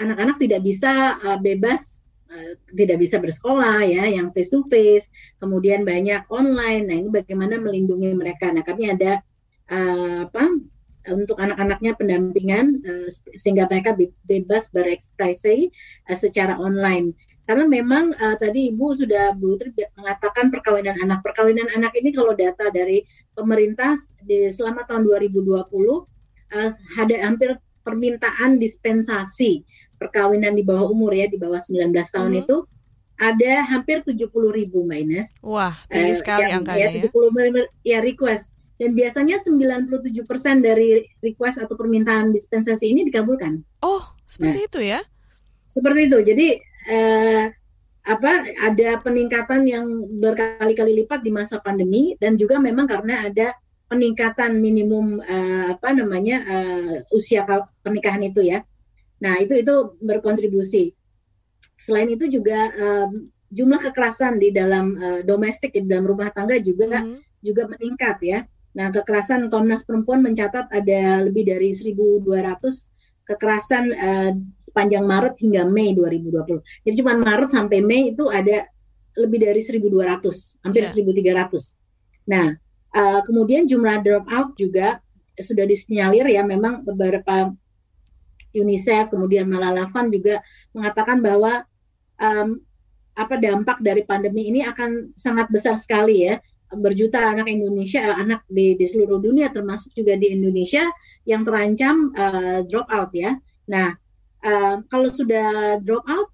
anak-anak tidak bisa uh, bebas uh, tidak bisa bersekolah ya yang face to face, kemudian banyak online. Nah, ini bagaimana melindungi mereka. Nah, kami ada uh, apa untuk anak-anaknya pendampingan uh, sehingga mereka bebas berekspresi uh, secara online. Karena memang uh, tadi Ibu sudah Bu Tri mengatakan perkawinan anak. Perkawinan anak ini kalau data dari pemerintah di selama tahun 2020 uh, ada hampir permintaan dispensasi perkawinan di bawah umur ya di bawah 19 tahun hmm. itu ada hampir 70 ribu Mbak Ines. Wah, tinggi uh, sekali yang, angkanya ya. 70 ya request dan biasanya 97% dari request atau permintaan dispensasi ini dikabulkan. Oh, seperti nah, itu ya? Seperti itu. Jadi eh, apa ada peningkatan yang berkali-kali lipat di masa pandemi dan juga memang karena ada peningkatan minimum eh, apa namanya eh, usia pernikahan itu ya. Nah, itu itu berkontribusi. Selain itu juga eh, jumlah kekerasan di dalam uh, domestik di dalam rumah tangga juga mm. juga meningkat ya. Nah, kekerasan Komnas Perempuan mencatat ada lebih dari 1.200 kekerasan uh, sepanjang Maret hingga Mei 2020. Jadi cuma Maret sampai Mei itu ada lebih dari 1.200, hampir yeah. 1.300. Nah, uh, kemudian jumlah dropout juga sudah disinyalir ya memang beberapa UNICEF kemudian Malala Fund juga mengatakan bahwa um, apa dampak dari pandemi ini akan sangat besar sekali ya berjuta anak Indonesia, eh, anak di, di seluruh dunia termasuk juga di Indonesia yang terancam uh, drop out ya. Nah, uh, kalau sudah drop out,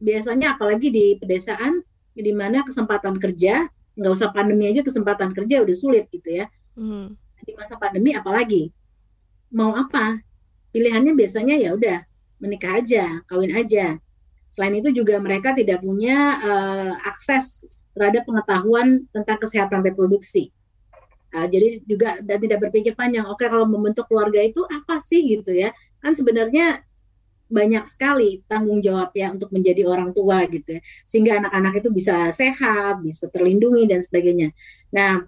biasanya apalagi di pedesaan, di mana kesempatan kerja nggak usah pandemi aja kesempatan kerja udah sulit gitu ya. Hmm. Di masa pandemi apalagi mau apa? Pilihannya biasanya ya udah menikah aja, kawin aja. Selain itu juga mereka tidak punya uh, akses terhadap pengetahuan tentang kesehatan reproduksi. Uh, jadi juga dan tidak berpikir panjang. Oke, kalau membentuk keluarga itu apa sih gitu ya? Kan sebenarnya banyak sekali tanggung jawab ya untuk menjadi orang tua gitu ya. Sehingga anak-anak itu bisa sehat, bisa terlindungi dan sebagainya. Nah,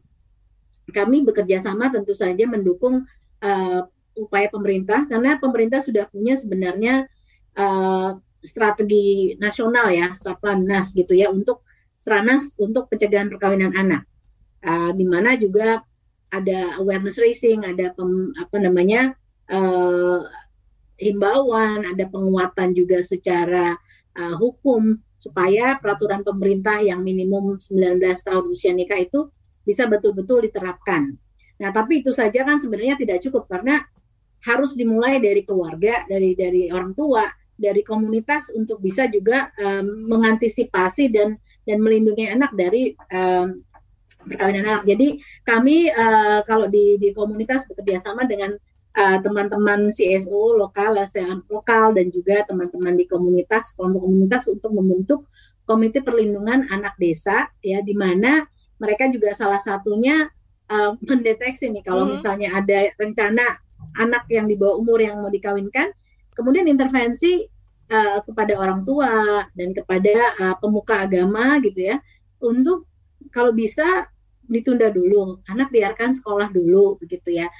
kami bekerja sama tentu saja mendukung uh, upaya pemerintah karena pemerintah sudah punya sebenarnya uh, strategi nasional ya, strategi nas gitu ya untuk Stranas untuk pencegahan perkawinan anak, uh, di mana juga ada awareness raising, ada pem, apa namanya uh, himbauan, ada penguatan juga secara uh, hukum supaya peraturan pemerintah yang minimum 19 tahun usia nikah itu bisa betul-betul diterapkan. Nah, tapi itu saja kan sebenarnya tidak cukup karena harus dimulai dari keluarga, dari dari orang tua, dari komunitas untuk bisa juga um, mengantisipasi dan dan melindungi anak dari um, perkawinan anak. Jadi kami uh, kalau di di komunitas bekerja sama dengan uh, teman-teman CSO lokal, ASEAN lokal dan juga teman-teman di komunitas kelompok komunitas untuk membentuk komite perlindungan anak desa ya di mana mereka juga salah satunya uh, mendeteksi nih kalau hmm. misalnya ada rencana anak yang di bawah umur yang mau dikawinkan, kemudian intervensi uh, kepada orang tua dan kepada uh, pemuka agama gitu ya untuk kalau bisa ditunda dulu anak biarkan sekolah dulu begitu ya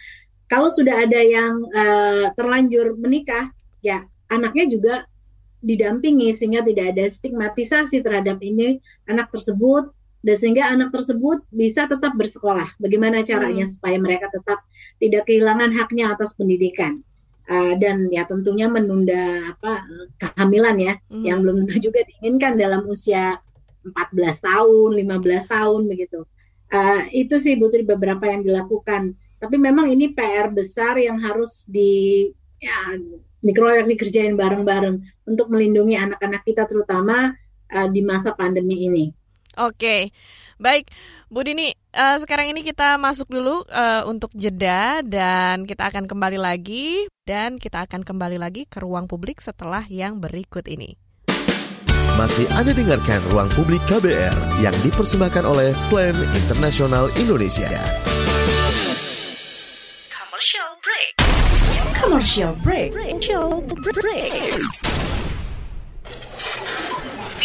kalau sudah ada yang uh, terlanjur menikah ya anaknya juga didampingi sehingga tidak ada stigmatisasi terhadap ini anak tersebut dan sehingga anak tersebut bisa tetap bersekolah. Bagaimana caranya hmm. supaya mereka tetap tidak kehilangan haknya atas pendidikan uh, dan ya tentunya menunda apa kehamilan ya hmm. yang belum tentu juga diinginkan dalam usia 14 tahun, 15 tahun begitu. Uh, itu sih Putri beberapa yang dilakukan. Tapi memang ini PR besar yang harus di ya dikeroyok dikerjain bareng-bareng untuk melindungi anak-anak kita terutama uh, di masa pandemi ini. Oke, baik Bu Dini. Uh, sekarang ini kita masuk dulu uh, untuk jeda dan kita akan kembali lagi dan kita akan kembali lagi ke ruang publik setelah yang berikut ini. Masih Anda dengarkan Ruang Publik KBR yang dipersembahkan oleh Plan Internasional Indonesia. Commercial break. Commercial break. Commercial break.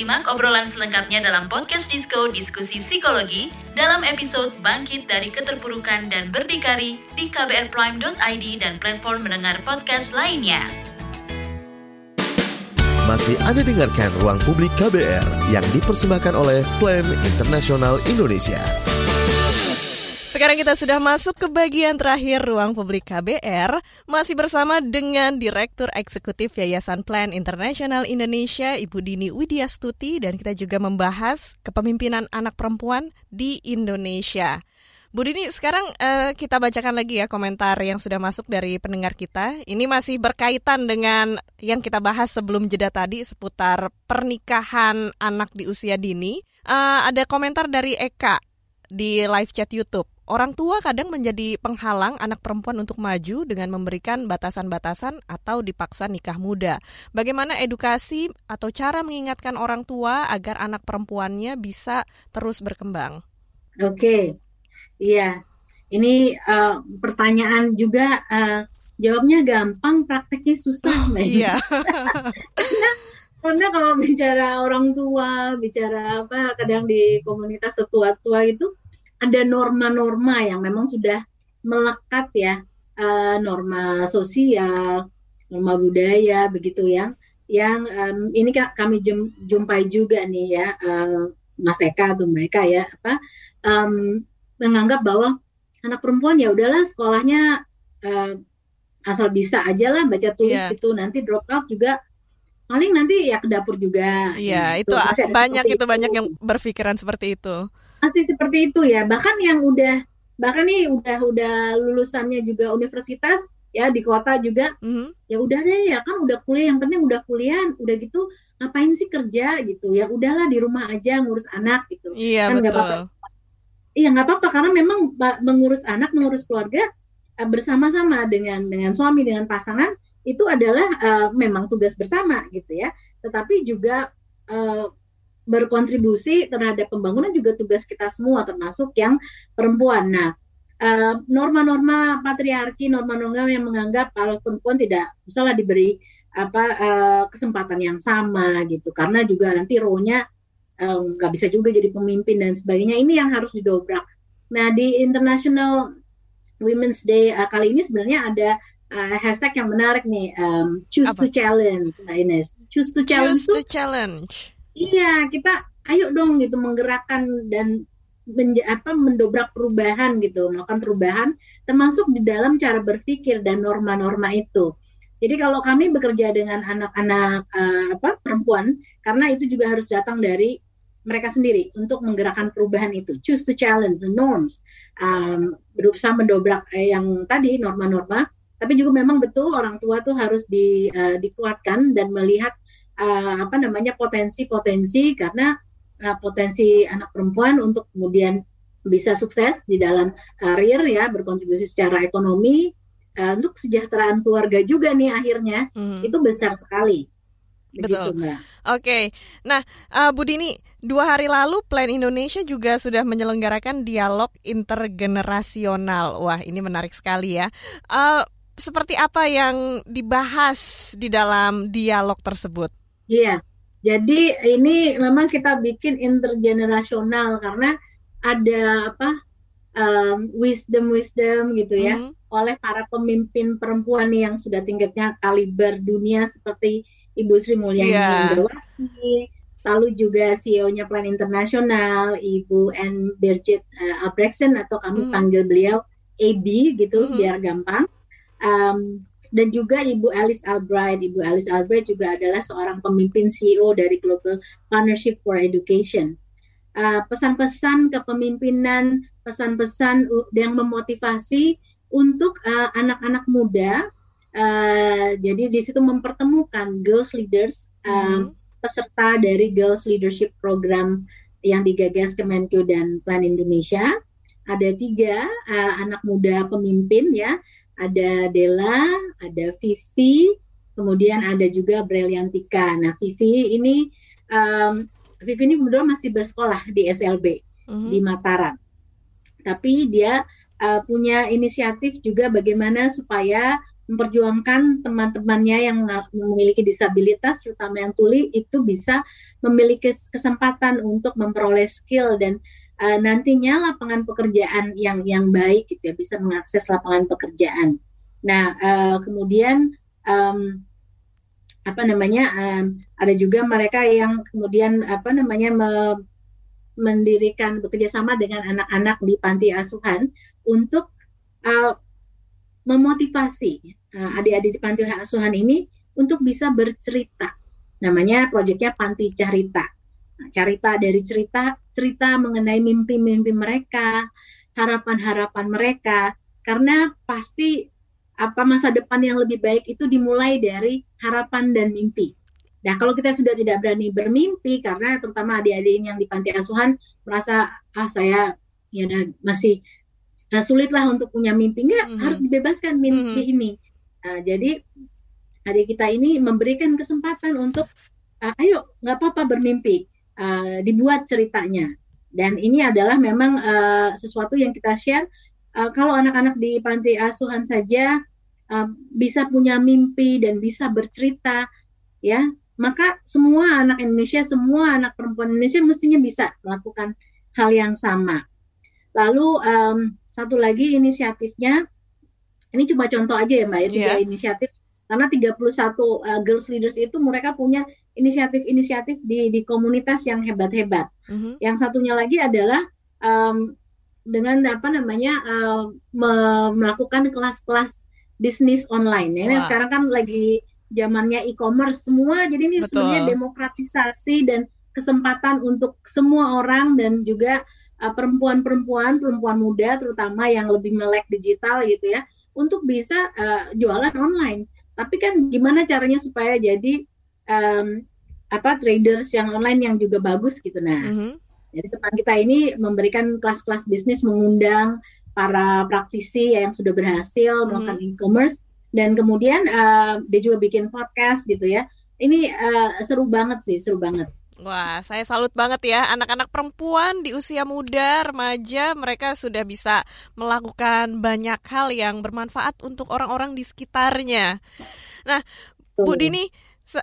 Simak obrolan selengkapnya dalam podcast Disco Diskusi Psikologi dalam episode Bangkit dari Keterpurukan dan Berdikari di kbrprime.id dan platform mendengar podcast lainnya. Masih Anda dengarkan Ruang Publik KBR yang dipersembahkan oleh Plan Internasional Indonesia. Sekarang kita sudah masuk ke bagian terakhir ruang publik KBR, masih bersama dengan Direktur Eksekutif Yayasan Plan Internasional Indonesia, Ibu Dini Widyastuti, dan kita juga membahas kepemimpinan anak perempuan di Indonesia. Bu Dini, sekarang uh, kita bacakan lagi ya komentar yang sudah masuk dari pendengar kita. Ini masih berkaitan dengan yang kita bahas sebelum jeda tadi seputar pernikahan anak di usia dini. Uh, ada komentar dari Eka di live chat YouTube. Orang tua kadang menjadi penghalang anak perempuan untuk maju dengan memberikan batasan-batasan atau dipaksa nikah muda. Bagaimana edukasi atau cara mengingatkan orang tua agar anak perempuannya bisa terus berkembang? Oke, iya. Ini uh, pertanyaan juga uh, jawabnya gampang, prakteknya susah. Oh, iya. karena kalau bicara orang tua, bicara apa, kadang di komunitas setua-tua itu ada norma-norma yang memang sudah melekat ya uh, norma sosial, norma budaya begitu ya. Yang um, ini kami jumpai juga nih ya uh, Mas Eka atau mereka ya apa um, menganggap bahwa anak perempuan ya udahlah sekolahnya uh, asal bisa aja lah baca tulis yeah. gitu nanti drop out juga paling nanti ya ke dapur juga. Iya, gitu. itu banyak itu, itu banyak yang berpikiran seperti itu masih seperti itu ya. Bahkan yang udah bahkan nih udah udah lulusannya juga universitas ya di kota juga mm-hmm. ya udah deh ya kan udah kuliah yang penting udah kuliah udah gitu ngapain sih kerja gitu. Ya udahlah di rumah aja ngurus anak gitu. Iya kan betul. apa-apa. iya nggak apa-apa karena memang mengurus anak mengurus keluarga uh, bersama-sama dengan dengan suami dengan pasangan itu adalah uh, memang tugas bersama gitu ya. Tetapi juga uh, berkontribusi terhadap pembangunan juga tugas kita semua termasuk yang perempuan. Nah, eh, norma-norma patriarki, norma-norma yang menganggap kalau perempuan tidak misalnya diberi apa uh, kesempatan yang sama gitu, karena juga nanti role-nya nggak uh, bisa juga jadi pemimpin dan sebagainya. Ini yang harus didobrak. Nah, di International Women's Day uh, kali ini sebenarnya ada uh, hashtag yang menarik nih, um, choose Apa? to challenge, nah Ines. Choose to challenge. Choose to challenge Iya, kita ayo dong gitu menggerakkan dan menja, apa mendobrak perubahan gitu, melakukan perubahan termasuk di dalam cara berpikir dan norma-norma itu. Jadi kalau kami bekerja dengan anak-anak uh, apa perempuan karena itu juga harus datang dari mereka sendiri untuk menggerakkan perubahan itu. Choose to challenge the norms. Um, berusaha mendobrak eh, yang tadi norma-norma, tapi juga memang betul orang tua tuh harus di, uh, dikuatkan dan melihat uh, apa namanya potensi-potensi karena uh, potensi anak perempuan untuk kemudian bisa sukses di dalam karir ya berkontribusi secara ekonomi uh, untuk kesejahteraan keluarga juga nih akhirnya hmm. itu besar sekali. Betul. Oke, okay. nah uh, Bu Dini, dua hari lalu Plan Indonesia juga sudah menyelenggarakan dialog intergenerasional. Wah, ini menarik sekali ya. Uh, seperti apa yang dibahas di dalam dialog tersebut? Iya, jadi ini memang kita bikin intergenerasional karena ada apa um, wisdom wisdom gitu ya mm. oleh para pemimpin perempuan yang sudah tingkatnya kaliber dunia seperti Ibu Sri Mulyani yeah. Lalu juga CEO-nya Plan Internasional, Ibu N. Birgit uh, Albrechtsen atau kami mm. panggil beliau AB gitu mm. biar gampang. Um, dan juga Ibu Alice Albright. Ibu Alice Albright juga adalah seorang pemimpin CEO dari Global Partnership for Education. Uh, pesan-pesan kepemimpinan, pesan-pesan yang memotivasi untuk uh, anak-anak uh, muda. Uh, jadi di situ mempertemukan girls leaders, uh, hmm. peserta dari Girls Leadership Program yang digagas Kemenkyu dan Plan Indonesia. Ada tiga uh, anak muda pemimpin ya ada Della, ada Vivi, kemudian ada juga Briliantika. Nah, Vivi ini um, Vivi ini kebetulan masih bersekolah di SLB mm-hmm. di Mataram. Tapi dia uh, punya inisiatif juga bagaimana supaya memperjuangkan teman-temannya yang memiliki disabilitas, terutama yang tuli, itu bisa memiliki kesempatan untuk memperoleh skill dan uh, nantinya lapangan pekerjaan yang yang baik gitu ya bisa mengakses lapangan pekerjaan. Nah uh, kemudian um, apa namanya um, ada juga mereka yang kemudian apa namanya me, mendirikan bekerja sama dengan anak-anak di panti asuhan untuk uh, memotivasi uh, adik-adik di panti asuhan ini untuk bisa bercerita. Namanya proyeknya Panti Carita cerita dari cerita cerita mengenai mimpi-mimpi mereka, harapan-harapan mereka karena pasti apa masa depan yang lebih baik itu dimulai dari harapan dan mimpi. Nah, kalau kita sudah tidak berani bermimpi karena terutama adik-adik yang di panti asuhan merasa ah saya ya masih nah, sulit lah untuk punya mimpi enggak mm -hmm. harus dibebaskan mimpi mm -hmm. ini. Nah, jadi adik kita ini memberikan kesempatan untuk uh, ayo nggak apa-apa bermimpi uh, dibuat ceritanya. Dan ini adalah memang uh, sesuatu yang kita share. Uh, kalau anak-anak di panti asuhan saja uh, bisa punya mimpi dan bisa bercerita, ya, maka semua anak Indonesia, semua anak perempuan Indonesia mestinya bisa melakukan hal yang sama. Lalu um, satu lagi inisiatifnya, ini cuma contoh aja ya Mbak, ya, tiga yeah. inisiatif karena 31 uh, girls leaders itu mereka punya inisiatif-inisiatif di di komunitas yang hebat-hebat. Mm-hmm. Yang satunya lagi adalah um, dengan apa namanya uh, me- melakukan kelas-kelas bisnis online. Ini wow. sekarang kan lagi zamannya e-commerce semua. Jadi ini sebenarnya demokratisasi dan kesempatan untuk semua orang dan juga uh, perempuan-perempuan, perempuan muda terutama yang lebih melek digital gitu ya, untuk bisa uh, jualan online tapi kan gimana caranya supaya jadi um, apa traders yang online yang juga bagus gitu. Nah, mm -hmm. jadi teman kita ini memberikan kelas-kelas bisnis mengundang para praktisi yang sudah berhasil mm -hmm. melakukan e-commerce dan kemudian uh, dia juga bikin podcast gitu ya. Ini uh, seru banget sih, seru banget. Wah, saya salut banget ya anak-anak perempuan di usia muda, remaja, mereka sudah bisa melakukan banyak hal yang bermanfaat untuk orang-orang di sekitarnya. Nah, Bu Dini,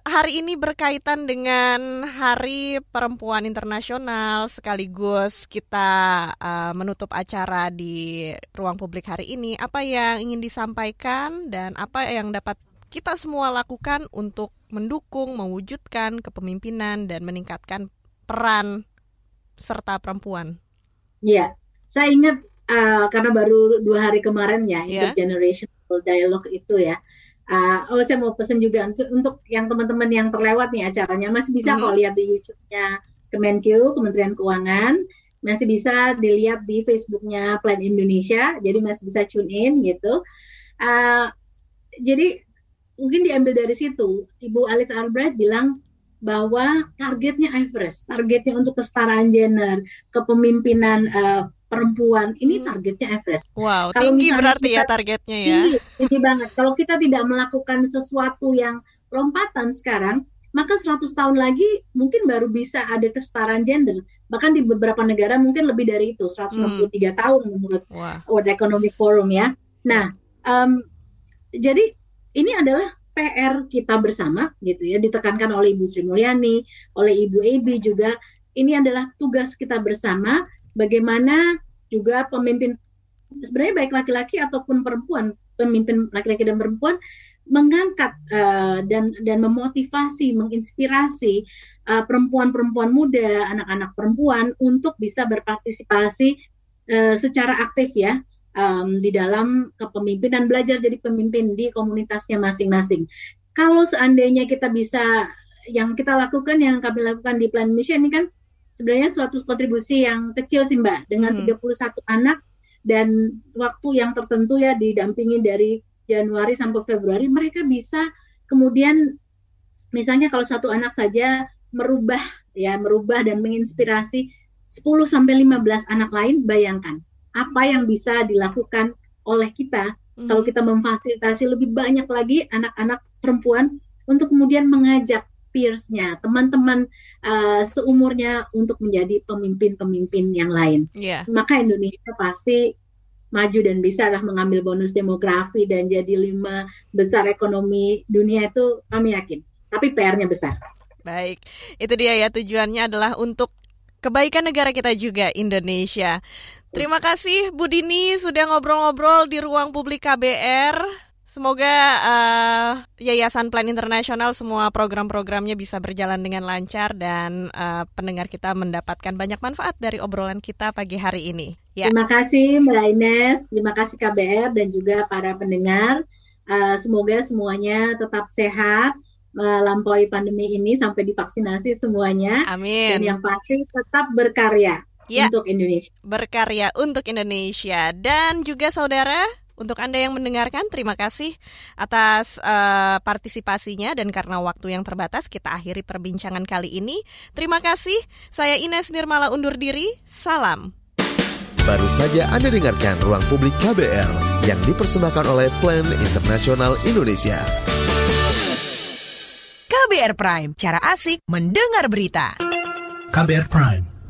hari ini berkaitan dengan Hari Perempuan Internasional sekaligus kita uh, menutup acara di ruang publik hari ini. Apa yang ingin disampaikan dan apa yang dapat kita semua lakukan untuk mendukung, mewujudkan kepemimpinan dan meningkatkan peran serta perempuan? Iya, saya ingat uh, karena baru dua hari kemarin ya yeah. intergenerational dialogue itu ya. Uh, oh saya mau pesan juga untuk untuk yang teman-teman yang terlewat nih acaranya masih bisa mm -hmm. kok lihat di YouTube-nya Kemenkyu Kementerian Keuangan masih bisa dilihat di Facebooknya Plan Indonesia jadi masih bisa tune in gitu. Uh, jadi mungkin diambil dari situ. Ibu Alice Albright bilang bahwa targetnya Everest, targetnya untuk kesetaraan gender, kepemimpinan uh, perempuan ini hmm. targetnya Everest. Wow, Kalau tinggi berarti ya kita, ya targetnya ya. Tinggi, tinggi banget. Kalau kita tidak melakukan sesuatu yang lompatan sekarang, maka 100 tahun lagi mungkin baru bisa ada kesetaraan gender. Bahkan di beberapa negara mungkin lebih dari itu, 163 hmm. tahun menurut wow. World Economic Forum ya. Nah, um, jadi ini adalah PR kita bersama gitu ya ditekankan oleh Ibu Sri Mulyani, oleh Ibu Ebi juga. Ini adalah tugas kita bersama bagaimana juga pemimpin sebenarnya baik laki-laki ataupun perempuan, pemimpin laki-laki dan perempuan mengangkat uh, dan dan memotivasi, menginspirasi perempuan-perempuan uh, muda, anak-anak perempuan untuk bisa berpartisipasi uh, secara aktif ya um, di dalam kepemimpinan belajar jadi pemimpin di komunitasnya masing-masing. Kalau seandainya kita bisa yang kita lakukan yang kami lakukan di Plan Mission ini kan sebenarnya suatu kontribusi yang kecil sih Mbak dengan hmm. 31 anak dan waktu yang tertentu ya didampingi dari Januari sampai Februari mereka bisa kemudian misalnya kalau satu anak saja merubah ya merubah dan menginspirasi 10 sampai 15 anak lain bayangkan apa yang bisa dilakukan oleh kita mm-hmm. kalau kita memfasilitasi lebih banyak lagi anak-anak perempuan untuk kemudian mengajak peersnya teman-teman uh, seumurnya untuk menjadi pemimpin-pemimpin yang lain yeah. maka Indonesia pasti maju dan bisa lah mengambil bonus demografi dan jadi lima besar ekonomi dunia itu kami yakin. Tapi PR-nya besar. Baik, itu dia ya tujuannya adalah untuk kebaikan negara kita juga Indonesia. Terima kasih Bu Dini sudah ngobrol-ngobrol di ruang publik KBR. Semoga uh, Yayasan Plan Internasional semua program-programnya bisa berjalan dengan lancar dan uh, pendengar kita mendapatkan banyak manfaat dari obrolan kita pagi hari ini. Ya. Terima kasih Mbak Ines, terima kasih KBR dan juga para pendengar. Uh, semoga semuanya tetap sehat, melampaui pandemi ini sampai divaksinasi semuanya. Amin. Dan yang pasti tetap berkarya ya. untuk Indonesia. Berkarya untuk Indonesia dan juga saudara untuk Anda yang mendengarkan, terima kasih atas uh, partisipasinya dan karena waktu yang terbatas kita akhiri perbincangan kali ini. Terima kasih. Saya Ines Nirmala undur diri. Salam. Baru saja Anda dengarkan Ruang Publik KBR yang dipersembahkan oleh Plan Internasional Indonesia. KBR Prime, cara asik mendengar berita. KBR Prime,